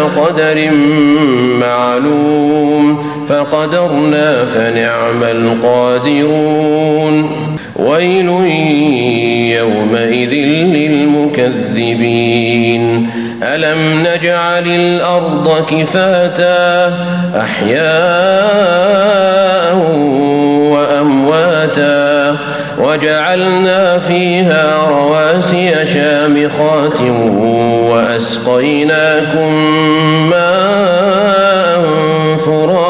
قدر معلوم فقدرنا فنعم القادرون ويل يومئذ للمكذبين. ألم نجعل الأرض كفاتا أحياء وأمواتا وجعلنا فيها رواسي شامخات وأسقيناكم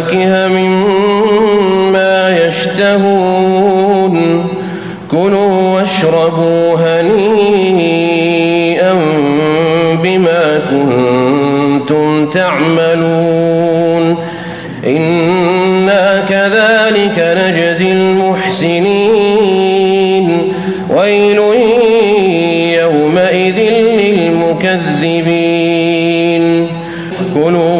وفواكه مما يشتهون. كلوا واشربوا هنيئا بما كنتم تعملون. إنا كذلك نجزي المحسنين. ويل يومئذ للمكذبين. كلوا